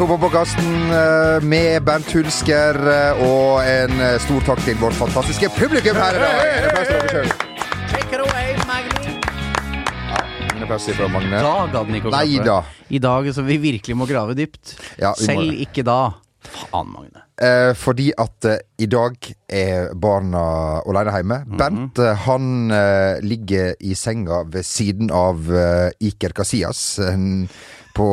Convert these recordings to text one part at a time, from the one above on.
Til eh, med Bernt Hulsker, eh, og en eh, stor takk til vårt fantastiske publikum her i dag. En applaus til dere selv. Take it away, Magni. En applaus fra Magne. Da gadd den ikke å Nei klappe. da. I dag så vi virkelig må grave dypt. Ja, vi Selv det. ikke da. Faen, Magne. Eh, fordi at eh, i dag er barna alene hjemme. Mhm. Bent eh, han eh, ligger i senga ved siden av eh, Iker Casillas eh, på,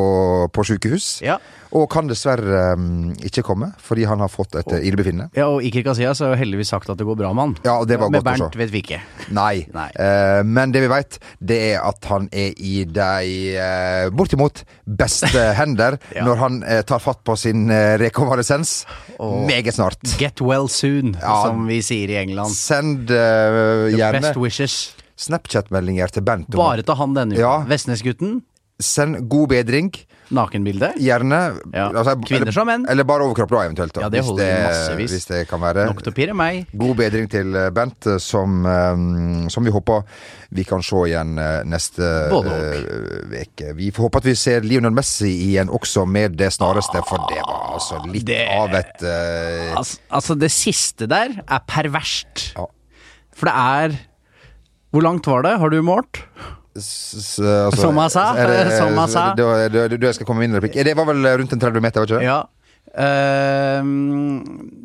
på sykehus. Ja. Og kan dessverre um, ikke komme, fordi han har fått et eh, illebefinnende. ja, og Iker Casillas har jo heldigvis sagt at det går bra med han. Ja, og det var Med godt å Bernt se. vet vi ikke. Nei. Nei. Uh, men det vi vet, det er at han er i de uh, bortimot beste hender Ja. når han uh, tar fatt på sin eh, rekonvalesens. Meget snart. Get well soon, Ja. som vi sier i England. Send eh, gjerne Best wishes. Snapchat-meldinger til Bent. Bare til han denne uka. Ja. Vestnesgutten. Send god bedring. Nakenbilde. Gjerne. Ja. altså, Kvinner eller, som menn. Eller bare overkropp, da, eventuelt. Da, Ja, det hvis holder massevis. Hvis det kan være. Nok til å pirre meg. God bedring til eh, Bent, eh, som, eh, som vi håper vi kan se igjen neste uke. Vi får håpe at vi ser Lionel Messi igjen også med det snareste, for det var altså litt Det- av et uh... Altså, altså, det siste der er perverst. Ja. For det er Hvor langt var det? Har du målt? S- altså, Som han sa, det- som han sa. Du, du, du, skal komme med min replikk. Det var vel rundt en 30 meter, var ikke det? Ja. Uh,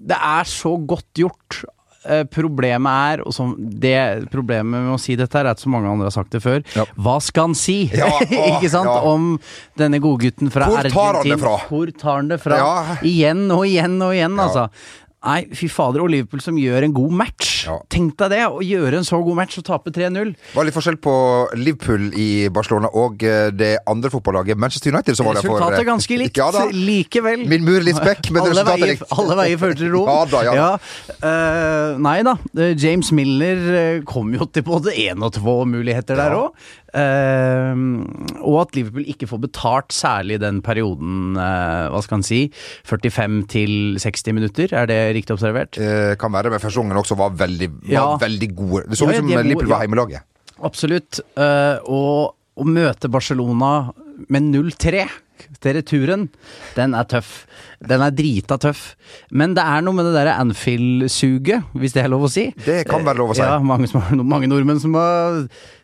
det er så godt gjort. Eh, problemet er, og som det problemet med å si dette her, er at så mange andre har sagt det før. Ja. Hva skal han si? Ja, å, Ikke sant? ja. Om denne godgutten fra Hvor tar han det fra? Hvor tar han det fra? Igjen og igjen og igjen, altså. Nei, fy fader, og Liverpool som gjør en god match. Ja. Tenk deg det, å gjøre en så god match og tape 3-0. Det var litt forskjell på Liverpool i Barcelona og eh, det andre fotballaget, Manchester United. Som var der for, Resultatet er ganske likt. Ja. Likevel. Min mur litt spekk, men resultatet er likt. Alle veier fører til Rom. Ja da, ja ja. Uh, nei da. Eh, James Miller kom jo til både én og to muligheter der òg. Og at Liverpool ikke får betalt, særlig den perioden, eh, hva skal en si, 45 til 60 minutter. Er det riktig observert? Eh, kan være, men første gangen også var veldig, var Ja. veldig gode. Det så Ja, som de er Liverpool var ja. heimelaget. Absolutt. Eh, og å møte Barcelona med 0-3 til returen, den er tøff. Den er drita tøff. Men det er noe med det derre Anfield-suget, hvis det er lov å si. Det kan være lov å si. Ja, mange, mange nordmenn som har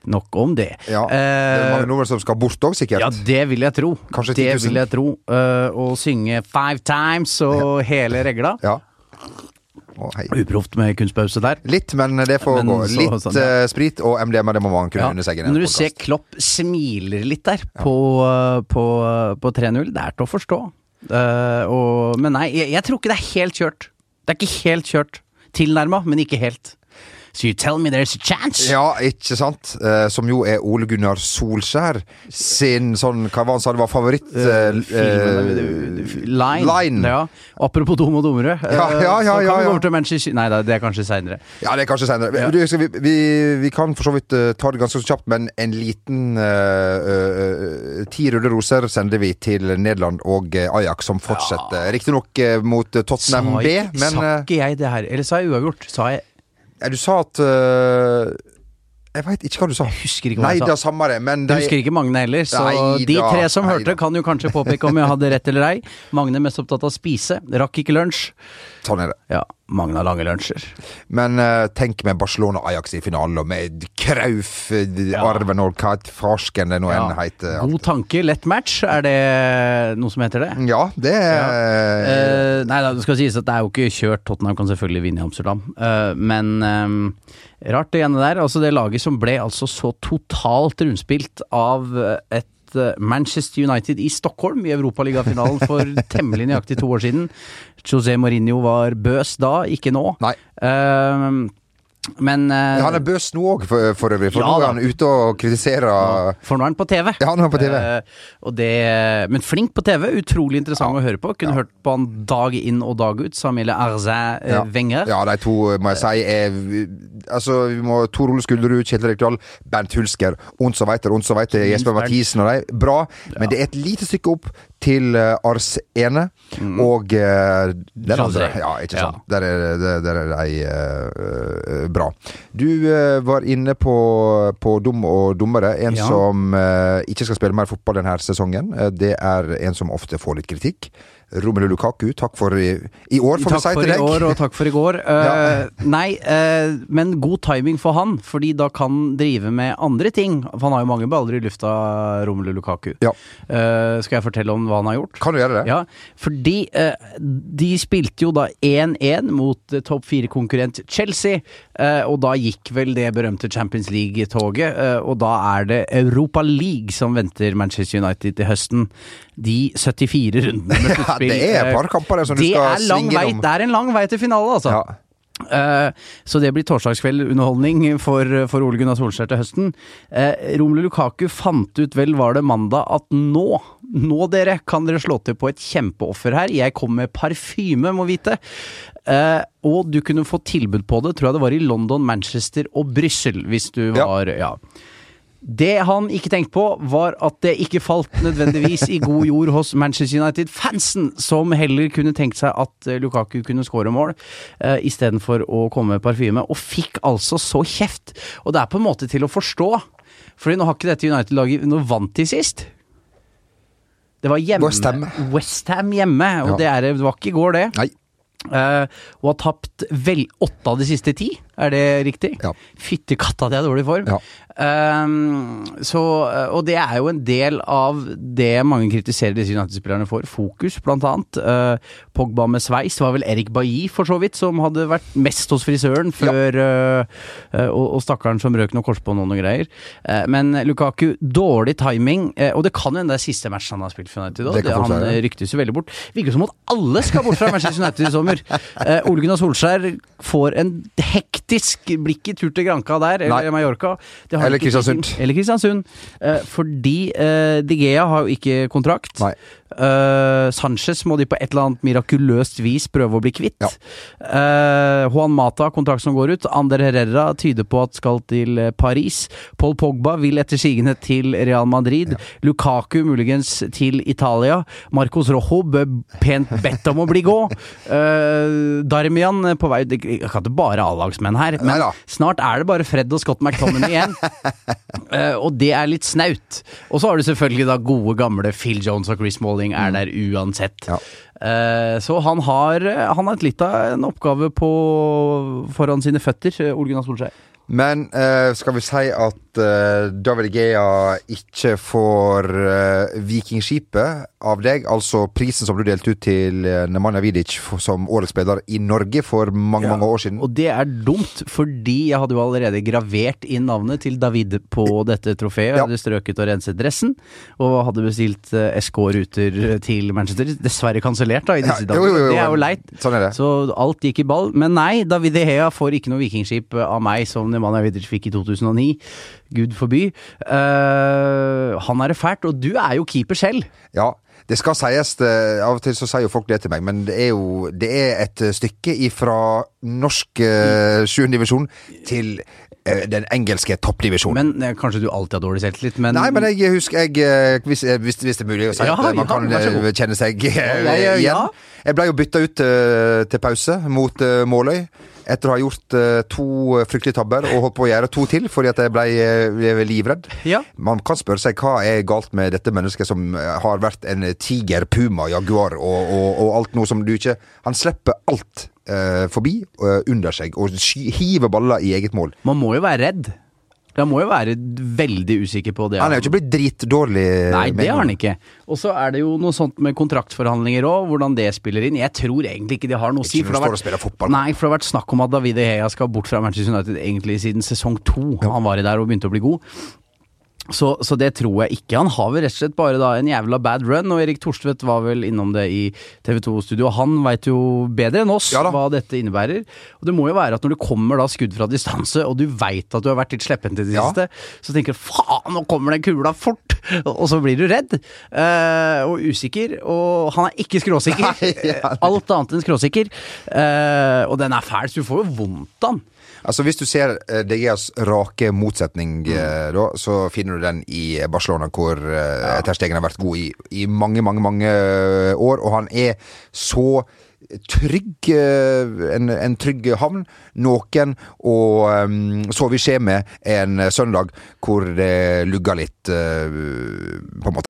Nok om det. Ja, det er Eh, mange nordmenn som skal bort òg, sikkert. ja, det vil jeg tro. Kanskje 10 000. Det vil jeg tro. Eh, å synge five times og hele regla. Ja. Hei. Uproft med kunstpause der. Litt, men det får Men gå. så- Litt sånn, ja. eh, sprit og MDMA, det må man kunne Ja. unne seg. Når du podcast. ser Klopp smiler litt der på, uh, på, uh, på 3-0, det er til å forstå. Uh, og, men nei, jeg, jeg tror ikke det er helt kjørt. Det er ikke helt kjørt. Tilnærma, men ikke helt. So you tell me there's a chance? Ja, ikke sant? Eh, som jo er Ole Gunnar Solskjær sin sånn Hva var han sa det var favoritt... eh, eh, Line. Line. Ja. Apropos dum og dummere. Ja, ja, ja, så kan vi gå over til Manchester Nei da, det er kanskje seinere. Ja, det er kanskje senere. Ja. Vi, vi, vi kan for så vidt eh, ta det ganske kjapt, men en liten uh, uh, Ti røde roser sender vi til Nederland og eh, Ajax, som fortsetter. Riktignok uh, mot eh, Tottenham Sa B, men sa eh, ikke jeg det her? Eller sa jeg uavgjort? Sa jeg ja, du sa at uh, Jeg veit ikke hva du sa. Jeg husker ikke hva Nei, jeg sa. det samme det, men Jeg husker ikke Magne heller, så Nei de tre som nei hørte, da. kan jo kanskje påpeke om jeg hadde rett eller ei. Magne mest opptatt av å spise, rakk ikke lunsj. Sånn er det. Ja, mange har lange lunsjer. Men uh, tenk med Barcelona-Ajax i finalen, og med Krauf, eh, Ja. Arven og hva farsken det nå Ja. enn heter. God tanke, lett match, er det noe som heter det? Ja, det er Uh, nei da, det skal sies at det er jo ikke kjørt. Tottenham kan selvfølgelig vinne i Amsterdam. uh, men um, rart det ene der. Altså det laget som ble altså så totalt rundspilt av et eh, Manchester United i Stockholm i Europaligafinalen for temmelig nøyaktig to år siden. José Mourinho var bøs da, ikke nå. Nei. Eh, men uh, Han er bøs nå òg, for, for øvrig. For Ja nå er han ute og kritiserer For nå er han på TV. Ja, nå er han på TV. Uh, og det, men flink på TV. Utrolig interessant å høre på. Kunne hørt på han dag inn og dag ut. Samuel Arzin uh, Ja. Wenger. Ja, de to må jeg si er Altså, vi må Tor Ole Skulderud, Kjetil Rekdal, Bernt Hulsker, Ons og Veiter, Ons og Veiter, Jesper Mathisen og de. Bra, men det er et lite stykke opp til eh, Arsene og eh, den andre. Ja, ikke sant. Der er, der, der er de eh, eh, bra. Du eh, var inne på, på Dum og dummere. En Ja. som eh, ikke skal spille mer fotball denne sesongen. Eh, det er en som ofte får litt kritikk. Romelu Lukaku, takk for i, i år, får vi Takk for i år, og takk for i går. Eh, Ja. Nei, uh, men god timing for han, fordi da kan han drive med andre ting. For han har jo mange baller i lufta, Romelu Lukaku. Ja. Uh, skal jeg fortelle om hva han har gjort? Kan du gjøre det? Ja, fordi de spilte jo da 1-1 mot topp fire-konkurrent Chelsea, og da gikk vel det berømte Champions League-toget, og da er det Europa League som venter Manchester United til høsten. De 74 rundene med Ja, det er et par eh, kamper der som du skal svinge innom. Det er en lang vei til finale, altså. Ja. Eh, så det blir torsdagskveldunderholdning for, for Ole Gunnar Solskjær til høsten. Uh, Romelu Lukaku fant ut, vel var det mandag, at nå, nå dere, kan dere slå til på et kjempeoffer her. Jeg kom med parfyme, må vite. Eh, og du kunne få tilbud på det, tror jeg det var i London, Manchester og Brussel, hvis du Ja. var ja. Det han ikke tenkte på, var at det ikke falt nødvendigvis i god jord hos Manchester United-fansen, som heller kunne tenkt seg at eh, Lukaku kunne skåre mål, uh, istedenfor å komme med parfyme, og fikk altså så kjeft. Og det er på en måte til å forstå, Fordi nå har ikke dette United-laget Nå vant de sist. Det var hjemme. West Ham. West Ham hjemme, og Ja. det, er, det var ikke i går, det. Nei. Uh, og har tapt vel åtte av de siste ti, er det riktig? Ja. Fytti katta, det er dårlig form. Ja. Ehm, så, og det er jo en del av det mange kritiserer disse United-spillerne for. Fokus, blant annet. Uh, Pogba med sveis. Var vel Erik Bailly, for så vidt, som hadde vært mest hos frisøren før ja. uh, og, og stakkaren som røk noe korsbånd og noe greier. Uh, men Lukaku, dårlig timing. eh, og det kan jo hende det er siste match han har spilt for United. Det han være. eh, ryktes jo veldig bort. Virker som at alle skal bort fra Manchester United i sommer. Eh, Ole Gunnar Solskjær får en hektisk blikk i tur til Granca der, eller Nei. Mallorca. Det har Eller Kristiansund. Eller Kristiansund. Eh, fordi eh, De Gea har jo ikke kontrakt. Nei. Eh, Sanchez må de på et eller annet mirakuløst vis prøve å bli kvitt. Ja. Uh, Juan Mata, kontrakt som går ut. Ander Herrera tyder på at skal til eh, Paris. Paul Pogba vil etter sigende til Real Madrid. Lukaku muligens til Italia. Marcos Rojo bør pent bedt om å bli gå. Uh, Darmian på vei Jeg kan ikke bare A-lagsmenn her, men Neida. snart er det bare Fred og Scott McTominay igjen. Og det er litt snaut. Og så har du selvfølgelig da gode gamle Phil Jones og Chris Smalling er der uansett. Ja. Eh, så han har, han har litt av en oppgave på, foran sine føtter, eh, Ole Gunnar Solskjær. Men eh, skal vi si at eh, David Gea ikke får uh, Vikingskipet av deg, altså prisen som du delte ut til uh, Nemanja Vidic for, som årets spiller i Norge for mange, mange år siden? Og det er dumt, fordi jeg hadde jo allerede gravert inn navnet til David på dette trofeet. Jeg Ja. hadde strøket og renset dressen, og hadde bestilt uh, SK-ruter til Manchester. Dessverre kansellert, da, i disse Ja, dager. Det er jo leit. Sånn er. Så alt gikk i ball. Men nei, David Gea får ikke noe vikingskip av meg som Nemanja Vidic fikk i 2009. Gud forby. Uh, han er det fælt, og du er jo keeper selv. Ja, det skal sies det, Av og til så sier jo folk det til meg, men det er jo det er et eh, stykke ifra norsk uh, divisjon til eh, den engelske toppdivisjonen. Men eh, Kanskje du alltid har dårlig selvtillit, men Nei, men jeg husker jeg, eh, hvis, eh, hvis, hvis det er mulig å si Ja, eh, man ja, kan eh, kjenne seg eh, igjen. Jeg ble jo bytta ut eh, til pause mot eh, Måløy. Etter å ha gjort uh, to fryktelige tabber og holdt på å gjøre to til fordi at jeg ble uh, livredd. Ja. Man kan spørre seg hva er galt med dette mennesket som eh, har vært en tiger, puma, jaguar og, og, og alt noe som du ikke Han slipper alt uh, forbi, under seg, og hiver baller i eget mål. Man må jo være redd. Han må jo være veldig usikker på det. Han er jo ikke blitt dritdårlig. Nei, det har han ikke. Og så er det jo noe sånt med kontraktforhandlinger òg, hvordan det spiller inn. Jeg tror egentlig ikke det har noe å si. For det vært, fotball. nei, for det har vært snakk om at David Hea skal bort fra Manchester United egentlig siden sesong to. Han var i der og begynte å bli god. Så, så det tror jeg ikke. Han har vel rett og slett bare da en jævla bad run, og Erik Torstvedt var vel innom det i TV 2-studio. Han veit jo bedre enn oss Ja hva dette innebærer. Og det må jo være at når det kommer da skudd fra distanse, og du veit at du har vært litt slepphendt i det Ja. siste, så tenker du faen, nå kommer den kula fort! og så blir du redd eh, og usikker, og han er ikke skråsikker. Nei, ja. Alt annet enn skråsikker. Uh, og den er fæl, så du får jo vondt av den. Altså Hvis du ser uh, De Geas rake motsetning, mm. da, så finner du den i Barcelona, hvor ja. Ter Stegen har vært god i, i mange, mange mange eh, år. Og han er så trygg eh, en, en trygg havn. Noen å um, sove i skje med en søndag hvor det lugger litt, uh, på en måte.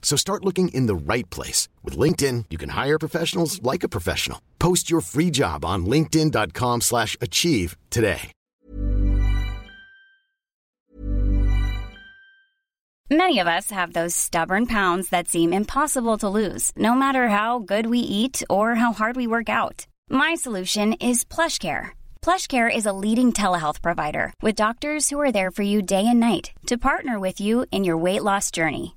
So start looking in the right place. With LinkedIn, you can hire professionals like a professional. Post your free job on linkedin.com slash achieve today. Many of us have those stubborn pounds that seem impossible to lose, no matter how good we eat or how hard we work out. My solution is PlushCare. PlushCare is a leading telehealth provider with doctors who are there for you day and night to partner with you in your weight loss journey.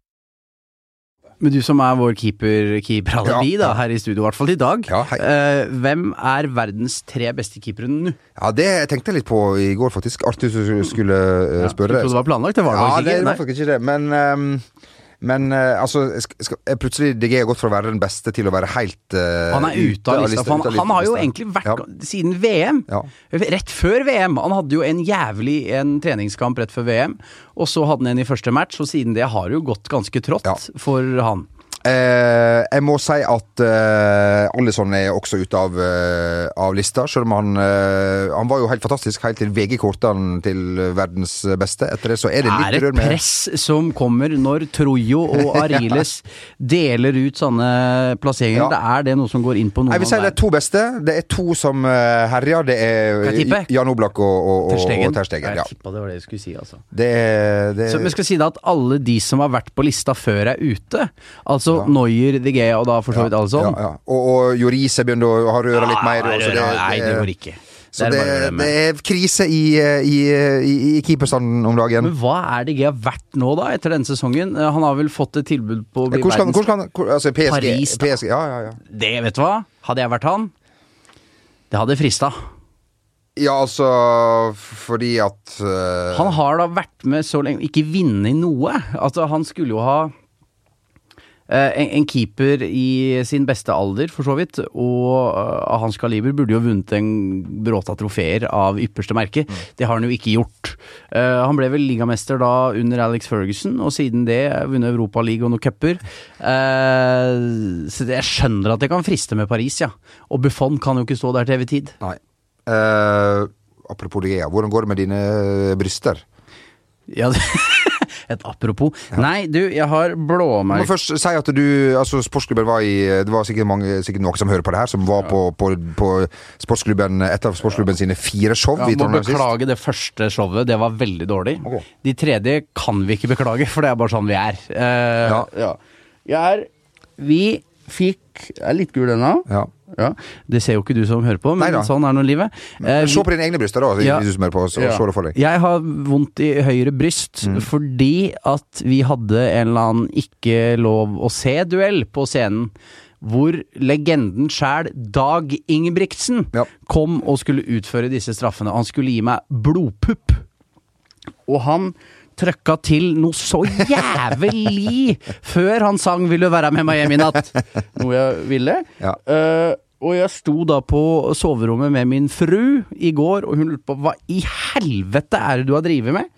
Men du som er vår keeper, keeper-alibi Ja, da, ja. her i studio, i hvert fall i dag. Ja. Eh, hvem er verdens tre beste keepere nå? Ja, det tenkte jeg litt på i går, faktisk. Artig du skulle uh, Du Jeg trodde det var planlagt? Det var det Ja, det ikke. var faktisk ikke det. Men, ehm, men eh, altså er Plutselig DG har gått fra å være den beste til å være helt uh, Han er ute av lista. Han, han har jo egentlig vært Ja. siden VM. Ja. Rett før VM. Han hadde jo en jævlig en treningskamp rett før VM, og så hadde han en i første match, og siden det har det jo gått ganske trått Ja. for han. Eh, jeg må si at eh, Alison er også ute av, eh, av lista, selv om han eh, Han var jo helt fantastisk helt til VG kårte han til verdens beste. Etter det så er det Det er et rør med press som kommer når Trojo og Ariles deler ut sånne plasseringer. Ja. Det er det noe som går inn på noen Jeg vil si det er to beste. Det er to som uh, herjer. Det er? Jan Oblak og, og, og, Ter Stegen. og Ter Ja. Jeg tippa det var det jeg skulle si, altså. Det det Så vi skal si da at alle de som har vært på lista før er ute, altså Ja. Noyer, De Gea og da for så vidt Alison Ja, ja. Og, og Jorise begynner å ha røra litt mer. og så det- Nei, det det- går ikke. Så Det det, er det er krise i, i, i, i keeperstanden om dagen. Men hva er De Gea verdt nå, da, etter denne sesongen? Eh, Han har vel fått et tilbud på å bli Hvor skal, verdens hvor skal han hvor, altså PSG, Paris, da. PSG, ja, ja, ja. Det, vet du hva? Hadde jeg vært han, det hadde frista. Ja, altså fordi at uh... Han har da vært med så lenge, ikke vunnet noe. Altså, han skulle jo ha en, en keeper i sin beste alder, for så vidt, og eh, av hans kaliber burde jo vunnet en bråta trofeer av ypperste merke. Det har han jo ikke gjort. Uh, han ble vel ligamester da under Alex Ferguson, og siden det vunnet Europaligaen og noen cuper. Uh, så jeg skjønner at det kan friste med Paris, ja. Og Buffon kan jo ikke stå der til evig tid. Nei. Uh, apropos det, hvordan går det med dine bryster? Ja, et apropos. Nei, du, jeg har Jeg må først si at du altså Sportsklubben var i Det var sikkert, mange, sikkert noen som hører på det her, som var på, på, på sportsklubben et av sportsklubben sine fire show. Ja, i må Trondheim sist. beklage det første showet, det var veldig dårlig. Okay. De tredje kan vi ikke beklage, for det er bare sånn vi er. Uh, Ja. Jeg er Vi fikk Jeg er litt gul ennå. Ja. Ja. Det ser jo ikke du som hører på, men Neida. sånn er nå livet. Eh, Se på dine egne bryster, da, Ja. Du som hører på, så Ja. se det for deg. Jeg har vondt i høyre bryst Mm. fordi at vi hadde en eller annen ikke lov å se-duell på scenen. Hvor legenden sjæl, Dag Ingebrigtsen, Ja. kom og skulle utføre disse straffene. Han skulle gi meg blodpupp. Og han trøkka til noe så jævlig før han sang 'Vil du være med meg hjem i natt'. Noe jeg ville. Ja. Uh, og jeg sto da på soverommet med min fru i går, og hun lurte på hva i helvete er det du har drevet med?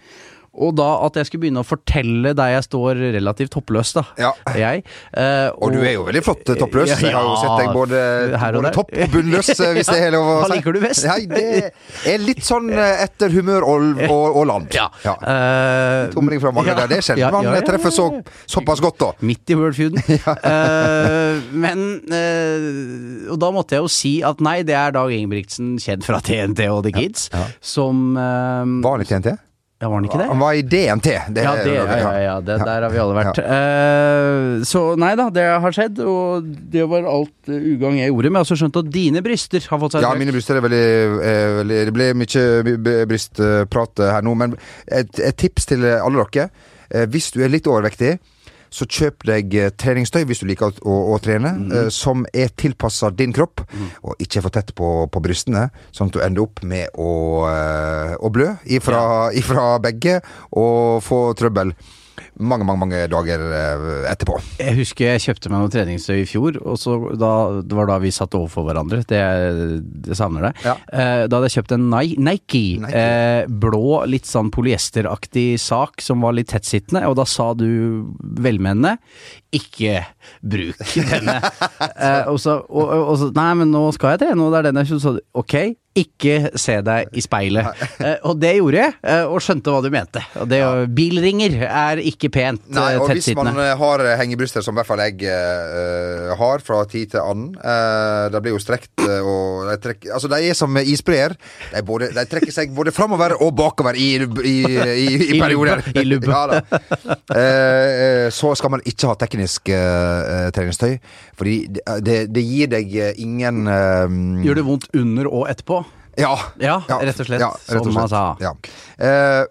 Og da at jeg skulle begynne å fortelle der jeg står relativt toppløs, da. Ja. Jeg. Eh, Og du er jo veldig flott eh, toppløs. Ja, Jeg har jo sett deg både, her og både topp og bunnløs, eh, hvis det er lov å Hva liker du best? Nei, det er litt sånn eh, etter humør og, og, og land. Ja. Ja. Tomling fra mange der. Det er sjelden man treffer så, såpass godt, da. Midt i worldfeuden. uh, men uh, Og da måtte jeg jo si at nei, det er Dag Ingebrigtsen, kjent fra TNT og The Kids, som uh, Var han i TNT? Ja, var han ikke det? Han var i DNT. Det, Ja, det, ja, ja, ja, det, der har vi alle vært. Uh, så nei da, det har skjedd, og det var alt uh, ugagn jeg gjorde. Men jeg har også skjønt at dine bryster har fått seg Ja, mine bryster er veldig, er veldig Det ble mye brystprat her nå, men et, et tips til alle dere. Eh, hvis du er litt overvektig, så kjøp deg eh, treningstøy hvis du liker å, å, trene, eh, som er tilpassa din kropp, og ikke for tett på, på brystene, sånn at du ender opp med å, eh, å blø ifra, ifra begge og få trøbbel mange, mange mange dager eh, etterpå. Jeg husker jeg kjøpte meg noe treningstøy i fjor, og så da, det var da vi satt overfor hverandre. Det, det savner deg. Ja. Eh, da hadde jeg kjøpt en Nike, Nike. Eh, blå, litt sånn polyesteraktig sak som var litt tettsittende, og da sa du velmenende ikke bruk denne. eh, og, så, og, og så Nei, men nå skal jeg trene, og det er den jeg syns Ok, ikke se deg i speilet. Eh, og det gjorde jeg, eh, og skjønte hva du mente. Og det, Bilringer er ikke pent Nei, eh, og hvis man eh, har hengebryster, som i hvert fall jeg uh, har fra tid til annen uh, De blir jo strekt, uh, og de, trekker, altså, de er som isbreer. De, både, de trekker seg både framover og bakover i, i, i, i, perioder. i lubbe. Ja, uh, Eh, eh, så skal man ikke ha teknisk eh, treningstøy, fordi det, det, det gir deg eh, ingen eh, Gjør det vondt under og etterpå? Ja, Ja, rett og slett. Ja, rett og Som han sa. Ja. Eh,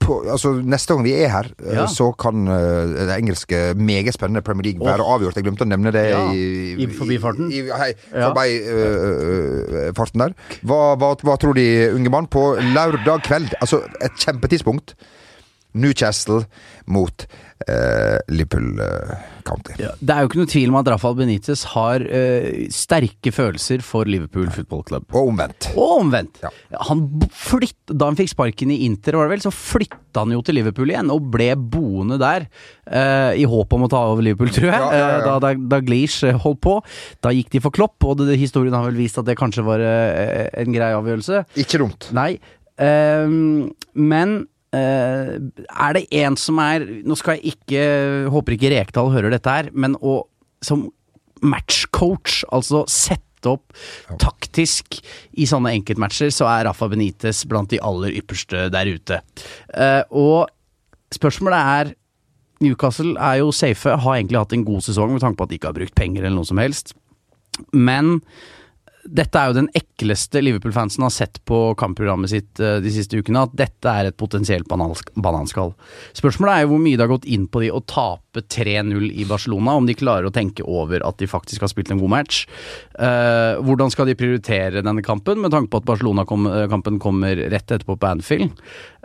på, altså, neste gang vi er her, eh, Ja. så kan uh, det engelske meget spennende Premier League være avgjort. Jeg glemte å nevne det Ja, i, i forbifarten. I, hei, Ja. forbi uh, øh, farten der. Hva, hva, hva tror de, unge mann? På lørdag kveld, altså et kjempetidspunkt. Newcastle mot eh, Liverpool eh, County. Ja, det er jo ikke noe tvil om at Rafael Benitez har eh, sterke følelser for Liverpool Football Club. Og omvendt. Og omvendt. Ja. Han flytt, da han fikk sparken i Inter, var det vel, så flytta han jo til Liverpool igjen, og ble boende der. eh, I håp om å ta over Liverpool, tror jeg. Ja, eh, Da, da, da Gleish eh, holdt på. Da gikk de for Klopp, og det, historien har vel vist at det kanskje var en grei avgjørelse. Ikke dumt. Nei, ehm, men er det en som er Nå skal jeg ikke Håper ikke Rekdal hører dette her, men å som matchcoach, altså sette opp taktisk i sånne enkeltmatcher, så er Rafa Benitez blant de aller ypperste der ute. Eh, og spørsmålet er Newcastle er jo safe, har egentlig hatt en god sesong med tanke på at de ikke har brukt penger eller noe som helst. Men dette er jo den ekleste Liverpool-fansen har sett på kampprogrammet sitt eh, de siste ukene, at dette er et potensielt bananskall. Spørsmålet er jo hvor mye det har gått inn på de å tape 3-0 i Barcelona, om de klarer å tenke over at de faktisk har spilt en god match. Eh, hvordan skal de prioritere denne kampen, med tanke på at Barcelona-kampen kommer rett etterpå på Anfield?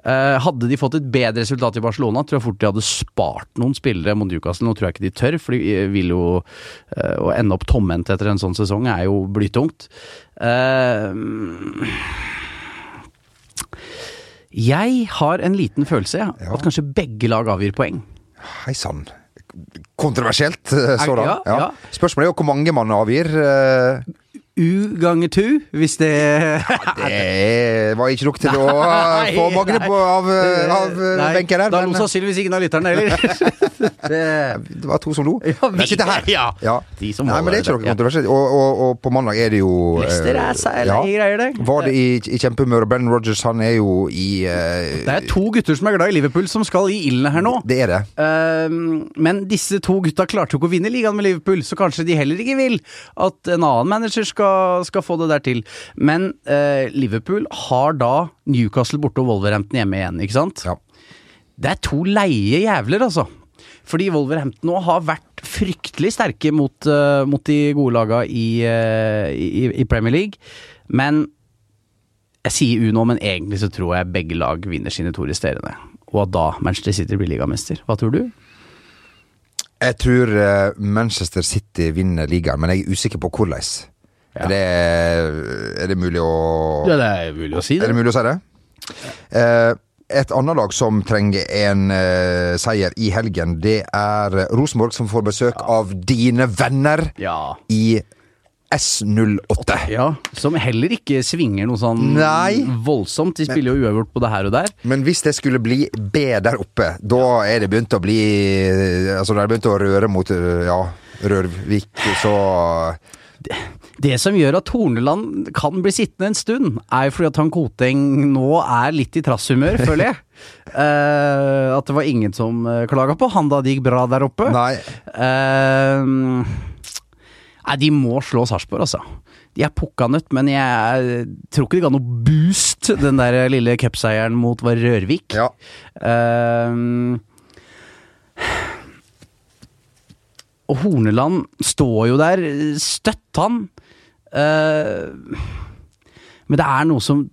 Eh, hadde de fått et bedre resultat i Barcelona, tror jeg fort de hadde spart noen spillere mot Newcastle. Nå tror jeg ikke de tør, for de vil jo eh, Å ende opp tomhendt etter en sånn sesong er jo blytungt. Eh, jeg har en liten følelse, ja, at kanskje begge lag avgir poeng. Hei sann. Kontroversielt eh, sådan. Ja, ja. Spørsmålet er jo hvor mange man avgir. Eh, U ganger tu, hvis det Det var ikke nok til å få Magne på av, av benken der. Da lo sannsynligvis ingen av lytterne heller. det, Det var to som lo. Ja, vi- sitter her. ja. De som Nei, men det er ikke noe ja. kontroversielt. Og, og, og på mandag er det jo Lester er eh, særlig greier, det. Var det i, i kjempehumør, og Brennan Rogers han er jo i uh, Det er to gutter som er glad i Liverpool, som skal i ilden her nå. Det er det. Uh, men disse to gutta klarte jo ikke å vinne ligaen med Liverpool, så kanskje de heller ikke vil at en annen manager skal, skal få det der til. Men eh, Liverpool har da Newcastle borte og Wolverhampton hjemme igjen, ikke sant? Ja. Det er to leie jævler, altså. Fordi Wolverhampton nå har vært fryktelig sterke mot, uh, mot de gode laga i, uh, i, i Premier League. Men jeg sier Uno, men egentlig så tror jeg begge lag vinner sine to resterende. Og at da Manchester City blir ligamester. Hva tror du? Jeg tror eh, Manchester City vinner ligaen, men jeg er usikker på hvordan. Er, det, er det mulig å Ja, det er mulig å si det. Er det mulig å si det? Eh, et annet lag som trenger en uh, seier i helgen, det er Rosenborg, som får besøk av dine venner Ja. i S08. ja. Som heller ikke svinger noe sånn Nei. voldsomt. De spiller jo uavgjort både her og der. Men hvis det skulle bli B der oppe, da er det begynt å bli Altså, det er begynt å røre mot ja, Rørvik, så Det som gjør at Horneland kan bli sittende en stund, er jo fordi at han Koteng nå er litt i trasshumør, føler jeg. Uh, at det var ingen som uh, klaga på han da det gikk bra der oppe. Nei. Uh, nei, de må slå Sarpsborg, altså. De er pukka nødt, men jeg tror ikke de ga noe boost, den der lille cupseieren mot var Rørvik. Ja. Uh, og Horneland står jo der, støtt han. Eh, men det er noe som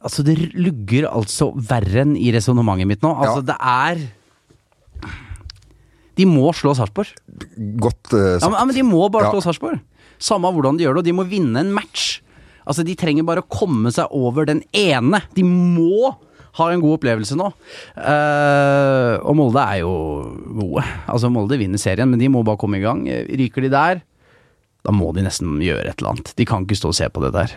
Altså, det lugger altså verre enn i resonnementet mitt nå. Altså, Ja. det er De må slå Sarpsborg. Godt Ja, sagt. men, ja, men de må bare Ja. slå Sarpsborg. Samme hvordan de gjør det, og de må vinne en match. Altså, De trenger bare å komme seg over den ene. De må ha en god opplevelse nå. Uh, og Molde er jo gode. Altså, Molde vinner serien, men de må bare komme i gang. Ryker de der, da må de nesten gjøre et eller annet. De kan ikke stå og se på det der.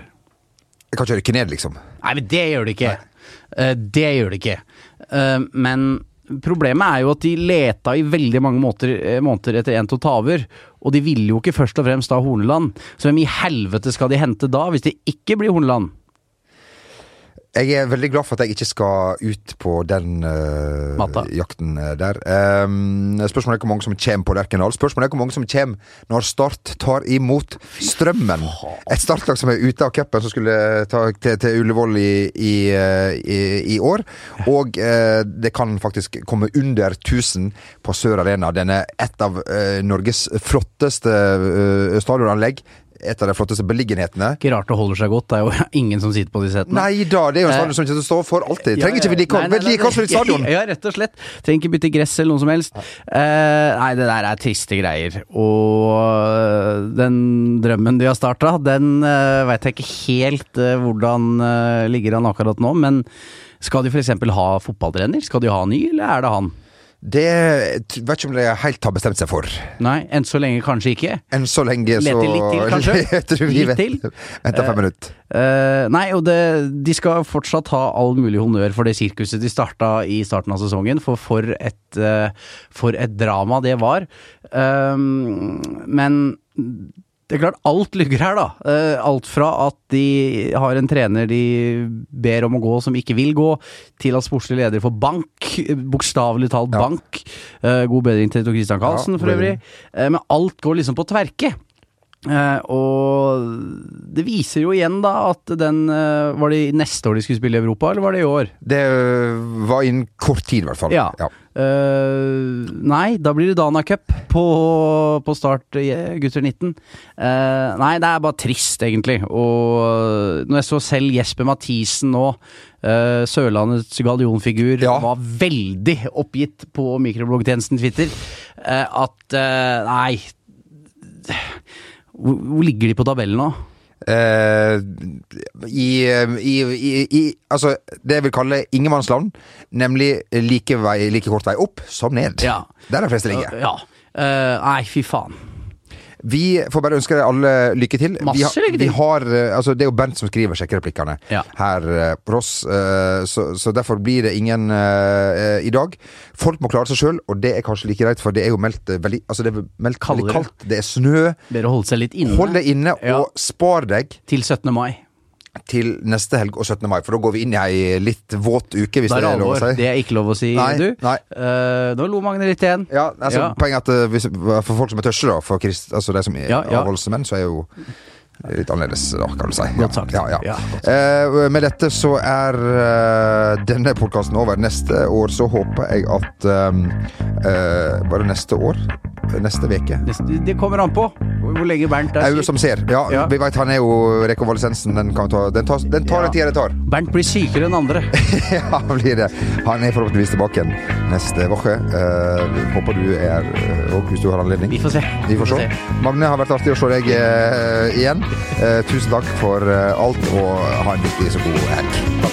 Jeg kan ikke rykke ned, liksom. Nei, men det gjør de ikke. Uh, det gjør de ikke. Uh, men problemet er jo at de leta i veldig mange måter, eh, måneder etter en til å ta over. Og de ville jo ikke først og fremst da Horneland. Så hvem i helvete skal de hente da, hvis det ikke blir Horneland? Jeg er veldig glad for at jeg ikke skal ut på den uh, jakten eh, der. Um, spørsmålet er hvor mange som kommer på Lerkendal. Spørsmålet er hvor mange som kommer når Start tar imot Strømmen. Et startlag som er ute av cupen, som skulle ta til, til Ullevål i, i, eh, i, i år. Og uh, det kan faktisk komme under 1000 på Sør Arena. Den er et av uh, Norges flotteste stadionanlegg. Et av de flotteste beliggenhetene. Ikke rart det holder seg godt, det er jo ingen som sitter på de setene. Nei da, det er jo en Eh, stadion som kommer til å stå for alltid. Trenger ikke vedlikehold. Vedlikeholdsfritt stadion. Ja, rett og slett. Trenger ikke bytte gress eller noe som helst. Eh, nei, det der er triste greier. Og øh, den drømmen de har starta, den uh, veit jeg ikke helt hvordan ligger an akkurat nå. Men skal de f.eks. ha fotballtrener? Skal de ha ny, eller er det han? Det vet ikke om de helt har bestemt seg for. Nei, enn så lenge kanskje ikke. Enn så lenge så Leter litt til, kanskje? Vent vi Litt til? Venter fem minutter. Uh, nei, og det, de skal fortsatt ha all mulig honnør for det sirkuset de starta i starten av sesongen, for for et, uh, for et drama det var. Um, men det er klart, alt lugger her, da. Eh, alt fra at de har en trener de ber om å gå som ikke vil gå, til at sportslig leder får bank. Bokstavelig talt Ja. bank. Eh, god bedring til Tor Christian Karlsen, Ja, for øvrig. Eh, men alt går liksom på tverke. Uh, og det viser jo igjen da at den uh, Var det neste år de skulle spille i Europa, eller var det i år? Det uh, var innen kort tid, i hvert fall. Ja. Eh, nei, da blir det Dana Cup på, på start eh, gutter 19. Uh, nei, det er bare trist, egentlig. Og når jeg så selv Jesper Mathisen nå, uh, Sørlandets gallionfigur, Ja. var veldig oppgitt på mikrobloggtjenesten Twitter, eh, at eh, Nei. Hvor, hvor ligger de på tabellen nå? Eh, i, i, i, i Altså, det jeg vil kalle ingenmannsland, nemlig like, vei, like kort vei opp som ned. Ja. Der er de fleste ligger. Ja. Uh, nei, fy faen. Vi får bare ønske deg alle lykke til. Masse vi har, lykke til. Vi har, eh, altså, det er jo Bernt som skriver sjekkereplikkene Ja. her eh, for oss, eh, så, så derfor blir det ingen uh, i dag. Folk må klare seg sjøl, og det er kanskje like greit, for det er jo meldt veldig, altså det er meldt veldig kaldt. Det er snø. Bedre å holde seg litt inne. Hold deg inne, Ja. og spar deg Til 17. mai. Til neste helg og 17. mai, for da går vi inn i ei litt våt uke, hvis det er det det er lov å si. Det er ikke lov å si, Nei, du. nei. Uh, nå lo Magne litt igjen. Ja, altså, Ja. Poenget er at eh, hvis, for folk som er tørste, da, for krist, altså de som er Ja, ja. avholdsmenn, så er jo litt annerledes, da, kan du si. Godt sagt. Ja, ja. Eh, med dette så er eh, denne podkasten over. Neste år så håper jeg at um, eh, Bare neste år? Neste uke? Det, kommer an på hvor lenge Bernt er syk. som ser. Ja, Ja. vi veit han er jo rekonvalesensen. Den, ta, den, tar, den tar Ja. den tida det tar. Bernt blir sykere enn andre. ja, blir det. Han er forhåpentligvis tilbake igjen neste uke. Uh, håper du er òg, hvis du har anledning. Vi får se. Vi får se. Magne, har vært artig å se deg uh, igjen. Uh, tusen takk for eh, alt, og ha en riktig så god helg. Ha